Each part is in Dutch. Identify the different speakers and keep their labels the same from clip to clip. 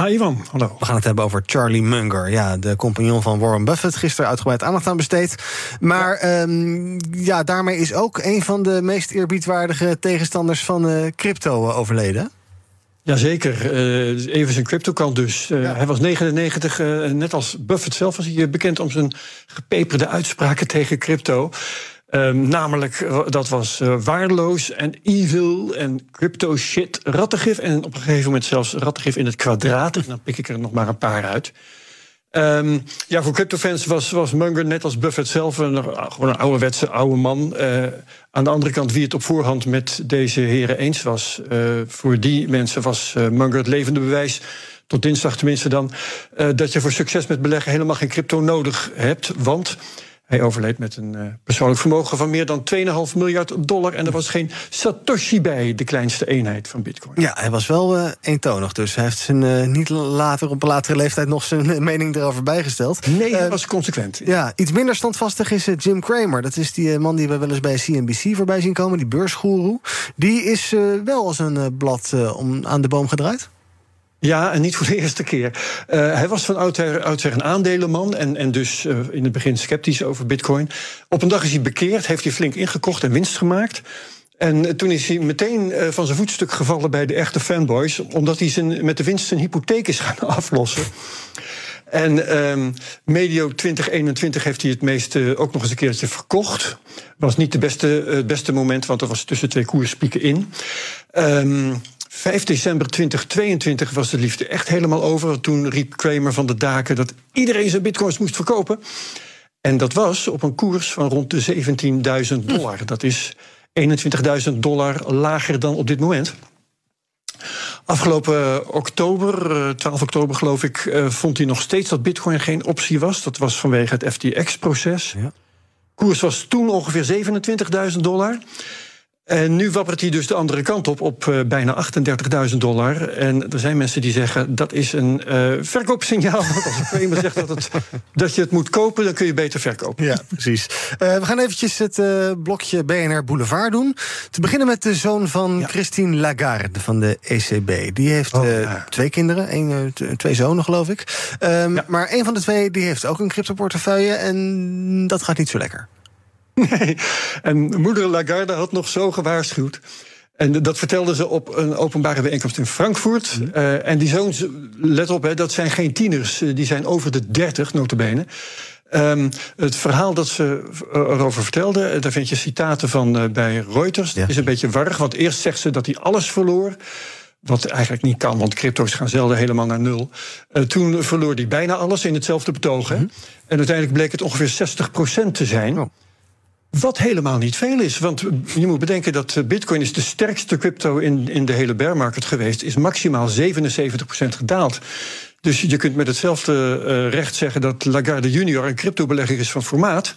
Speaker 1: Hi Ivan, hallo.
Speaker 2: We gaan het hebben over Charlie Munger. Ja, de compagnon van Warren Buffett. Gisteren uitgebreid aandacht aan besteed. Maar ja. ja, daarmee is ook een van de meest eerbiedwaardige tegenstanders van uh, crypto uh, overleden.
Speaker 1: Jazeker, uh, even zijn crypto-kant dus. Ja. Hij was 99, net als Buffett zelf was hij bekend om zijn gepeperde uitspraken tegen crypto. Um, namelijk, dat was uh, waardeloos en evil en crypto shit, rattengif. En op een gegeven moment zelfs rattengif in het kwadraat. En dan pik ik er nog maar een paar uit. Um, ja, voor cryptofans was, was Munger net als Buffett zelf een, gewoon een ouderwetse oude man. Aan de andere kant, wie het op voorhand met deze heren eens was, voor die mensen was Munger het levende bewijs tot dinsdag tenminste dan, dat je voor succes met beleggen helemaal geen crypto nodig hebt. Want hij overleed met een uh, persoonlijk vermogen van meer dan 2,5 miljard dollar. En er was geen Satoshi bij, de kleinste eenheid van Bitcoin.
Speaker 2: Ja, hij was wel uh, eentonig. Dus hij heeft zijn, uh, niet later, op een latere leeftijd nog zijn mening erover bijgesteld.
Speaker 1: Nee, hij was consequent.
Speaker 2: Ja, iets minder standvastig is Jim Cramer. Dat is die man die we wel eens bij CNBC voorbij zien komen, die beursgoeroe. Die is wel als een blad om aan de boom gedraaid.
Speaker 1: Ja, en niet voor de eerste keer. Uh, hij was van oudsher, een aandelenman en, en dus uh, in het begin sceptisch over bitcoin. Op een dag is hij bekeerd, heeft hij flink ingekocht en winst gemaakt. En toen is hij meteen van zijn voetstuk gevallen bij de echte fanboys... omdat hij zijn, met de winst zijn hypotheek is gaan aflossen. En um, medio 2021 heeft hij het meeste ook nog eens een keertje verkocht. Was niet de beste, het beste moment, want er was tussen twee koerspieken in. Um, 5 december 2022 was de liefde echt helemaal over. Toen riep Kramer van de daken dat iedereen zijn bitcoins moest verkopen. En dat was op een koers van rond de 17.000 dollar. Dat is 21.000 dollar lager dan op dit moment. Afgelopen oktober, 12 oktober geloof ik, vond hij nog steeds dat Bitcoin geen optie was. Dat was vanwege het FTX-proces. Ja. Koers was toen ongeveer 27.000 dollar. En nu wappert hij dus de andere kant op, op uh, bijna 38.000 dollar. En er zijn mensen die zeggen dat is een uh, verkoopsignaal. Als een Kramer zegt dat, het, dat je het moet kopen, dan kun je beter verkopen.
Speaker 2: Ja, precies. Uh, we gaan eventjes het blokje BNR Boulevard doen. Te beginnen met de zoon van ja. Christine Lagarde van de ECB. Die heeft oh, ja. twee kinderen, een, twee zonen geloof ik. Um, ja. Maar een van de twee die heeft ook een cryptoportefeuille en dat gaat niet zo lekker.
Speaker 1: Nee, en moeder Lagarde had nog zo gewaarschuwd. En dat vertelde ze op een openbare bijeenkomst in Frankfurt. Mm. Uh, en die zoons, let op, hè, dat zijn geen tieners. Die zijn over de dertig, notabene. Um, het verhaal dat ze erover vertelde, daar vind je citaten van uh, bij Reuters. Ja. is een beetje warrig, want eerst zegt ze dat hij alles verloor. Wat eigenlijk niet kan, want crypto's gaan zelden helemaal naar nul. Uh, toen verloor hij bijna alles in hetzelfde betoog. Mm. En uiteindelijk bleek het ongeveer 60% te zijn. Oh. Wat helemaal niet veel is. Want je moet bedenken dat Bitcoin is de sterkste crypto in, in de hele bear market geweest. Is maximaal 77% gedaald. Dus je kunt met hetzelfde uh, recht zeggen dat Lagarde junior een cryptobelegger is van formaat.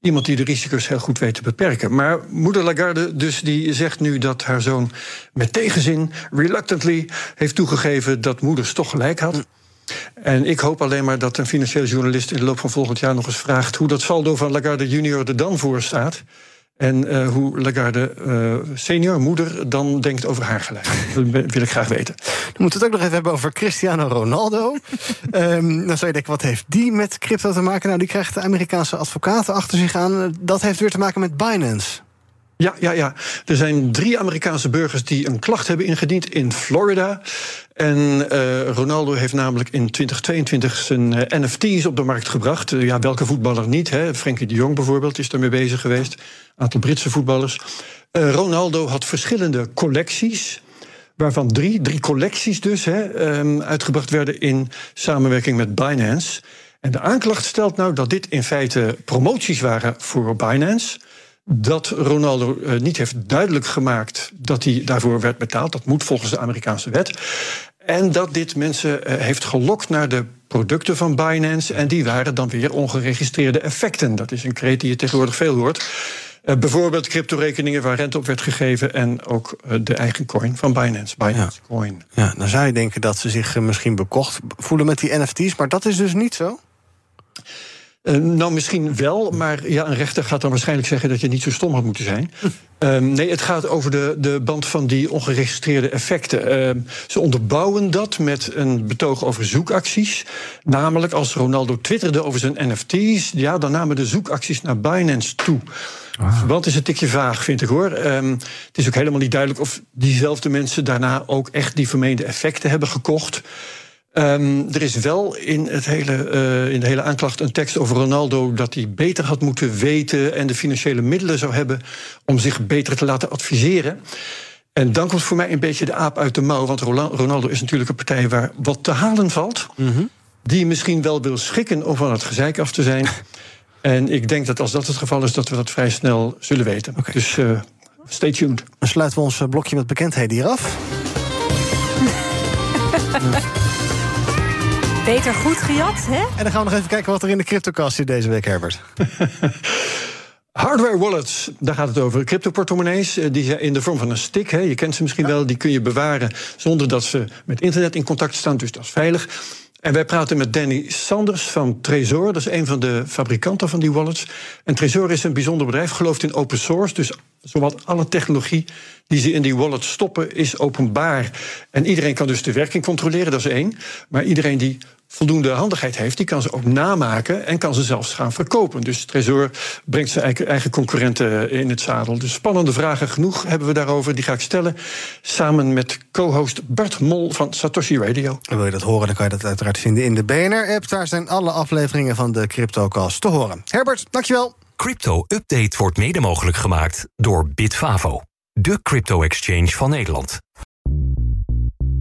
Speaker 1: Iemand die de risico's heel goed weet te beperken. Maar moeder Lagarde dus die zegt nu dat haar zoon met tegenzin, reluctantly, heeft toegegeven dat moeders toch gelijk had. En ik hoop alleen maar dat een financieel journalist in de loop van volgend jaar nog eens vraagt hoe dat saldo van Lagarde junior er dan voor staat. En uh, hoe Lagarde uh, senior, moeder, dan denkt over haar gelijk. Dat wil ik graag weten.
Speaker 2: Dan moeten we het ook nog even hebben over Cristiano Ronaldo. um, dan zou je denken, wat heeft die met crypto te maken? Nou, die krijgt de Amerikaanse advocaten achter zich aan. Dat heeft weer te maken met Binance.
Speaker 1: Ja, ja, ja. Er zijn drie Amerikaanse burgers die een klacht hebben ingediend in Florida. En uh, Ronaldo heeft namelijk in 2022 zijn uh, NFT's op de markt gebracht. Uh, ja, welke voetballer niet? Hè? Frenkie de Jong bijvoorbeeld is daarmee bezig geweest. Een aantal Britse voetballers. Ronaldo had verschillende collecties. Waarvan drie, drie collecties dus, hè, um, uitgebracht werden in samenwerking met Binance. En de aanklacht stelt nou dat dit in feite promoties waren voor Binance dat Ronaldo uh, niet heeft duidelijk gemaakt dat hij daarvoor werd betaald. Dat moet volgens de Amerikaanse wet. En dat dit mensen uh, heeft gelokt naar de producten van Binance. En die waren dan weer ongeregistreerde effecten. Dat is een kreet die je tegenwoordig veel hoort. Uh, bijvoorbeeld cryptorekeningen waar rente op werd gegeven. En ook uh, de eigen coin van Binance. Binance
Speaker 2: ja.
Speaker 1: Coin.
Speaker 2: Ja, dan zou je denken dat ze zich misschien bekocht voelen met die NFT's. Maar dat is dus niet zo?
Speaker 1: Uh, nou, misschien wel, maar ja, een rechter gaat dan waarschijnlijk zeggen dat je niet zo stom had moeten zijn. Um, nee, het gaat over de, de band van die ongeregistreerde effecten. Uh, ze onderbouwen dat met een betoog over zoekacties. Namelijk, als Ronaldo twitterde over zijn NFT's, ja, dan namen de zoekacties naar Binance toe. Ah. Want is een tikje vaag, vind ik hoor. Um, het is ook helemaal niet duidelijk of diezelfde mensen daarna ook echt die vermeende effecten hebben gekocht. Um, er is wel in, het hele, uh, in de hele aanklacht een tekst over Ronaldo dat hij beter had moeten weten en de financiële middelen zou hebben om zich beter te laten adviseren. En dan komt voor mij een beetje de aap uit de mouw, want Ronaldo is natuurlijk een partij waar wat te halen valt. Mm -hmm. Die misschien wel wil schikken om van het gezeik af te zijn. en ik denk dat als dat het geval is, dat we dat vrij snel zullen weten. Okay. Dus uh, stay tuned.
Speaker 2: Dan sluiten we ons blokje met bekendheden hier af.
Speaker 3: Beter goed gejat, hè?
Speaker 2: En dan gaan we nog even kijken wat er in de cryptocast zit deze week, Herbert.
Speaker 1: Hardware wallets, daar gaat het over. Crypto-portemonnees, die zijn in de vorm van een stick. Hè, je kent ze misschien ja. wel, die kun je bewaren zonder dat ze met internet in contact staan, dus dat is veilig. En wij praten met Danny Sanders van Trezor. Dat is een van de fabrikanten van die wallets. En Trezor is een bijzonder bedrijf, gelooft in open source. Dus zowat alle technologie die ze in die wallet stoppen, is openbaar. En iedereen kan dus de werking controleren, dat is één. Maar iedereen die voldoende handigheid heeft, die kan ze ook namaken en kan ze zelfs gaan verkopen. Dus Trezor brengt zijn eigen concurrenten in het zadel. Dus spannende vragen genoeg hebben we daarover. Die ga ik stellen samen met co-host Bart Mol van Satoshi Radio.
Speaker 2: En wil je dat horen, dan kan je dat uiteraard vinden in de BNR-app. Daar zijn alle afleveringen van de CryptoCast te horen. Herbert, dankjewel.
Speaker 4: Crypto Update wordt mede mogelijk gemaakt door Bitfavo, de crypto-exchange van Nederland.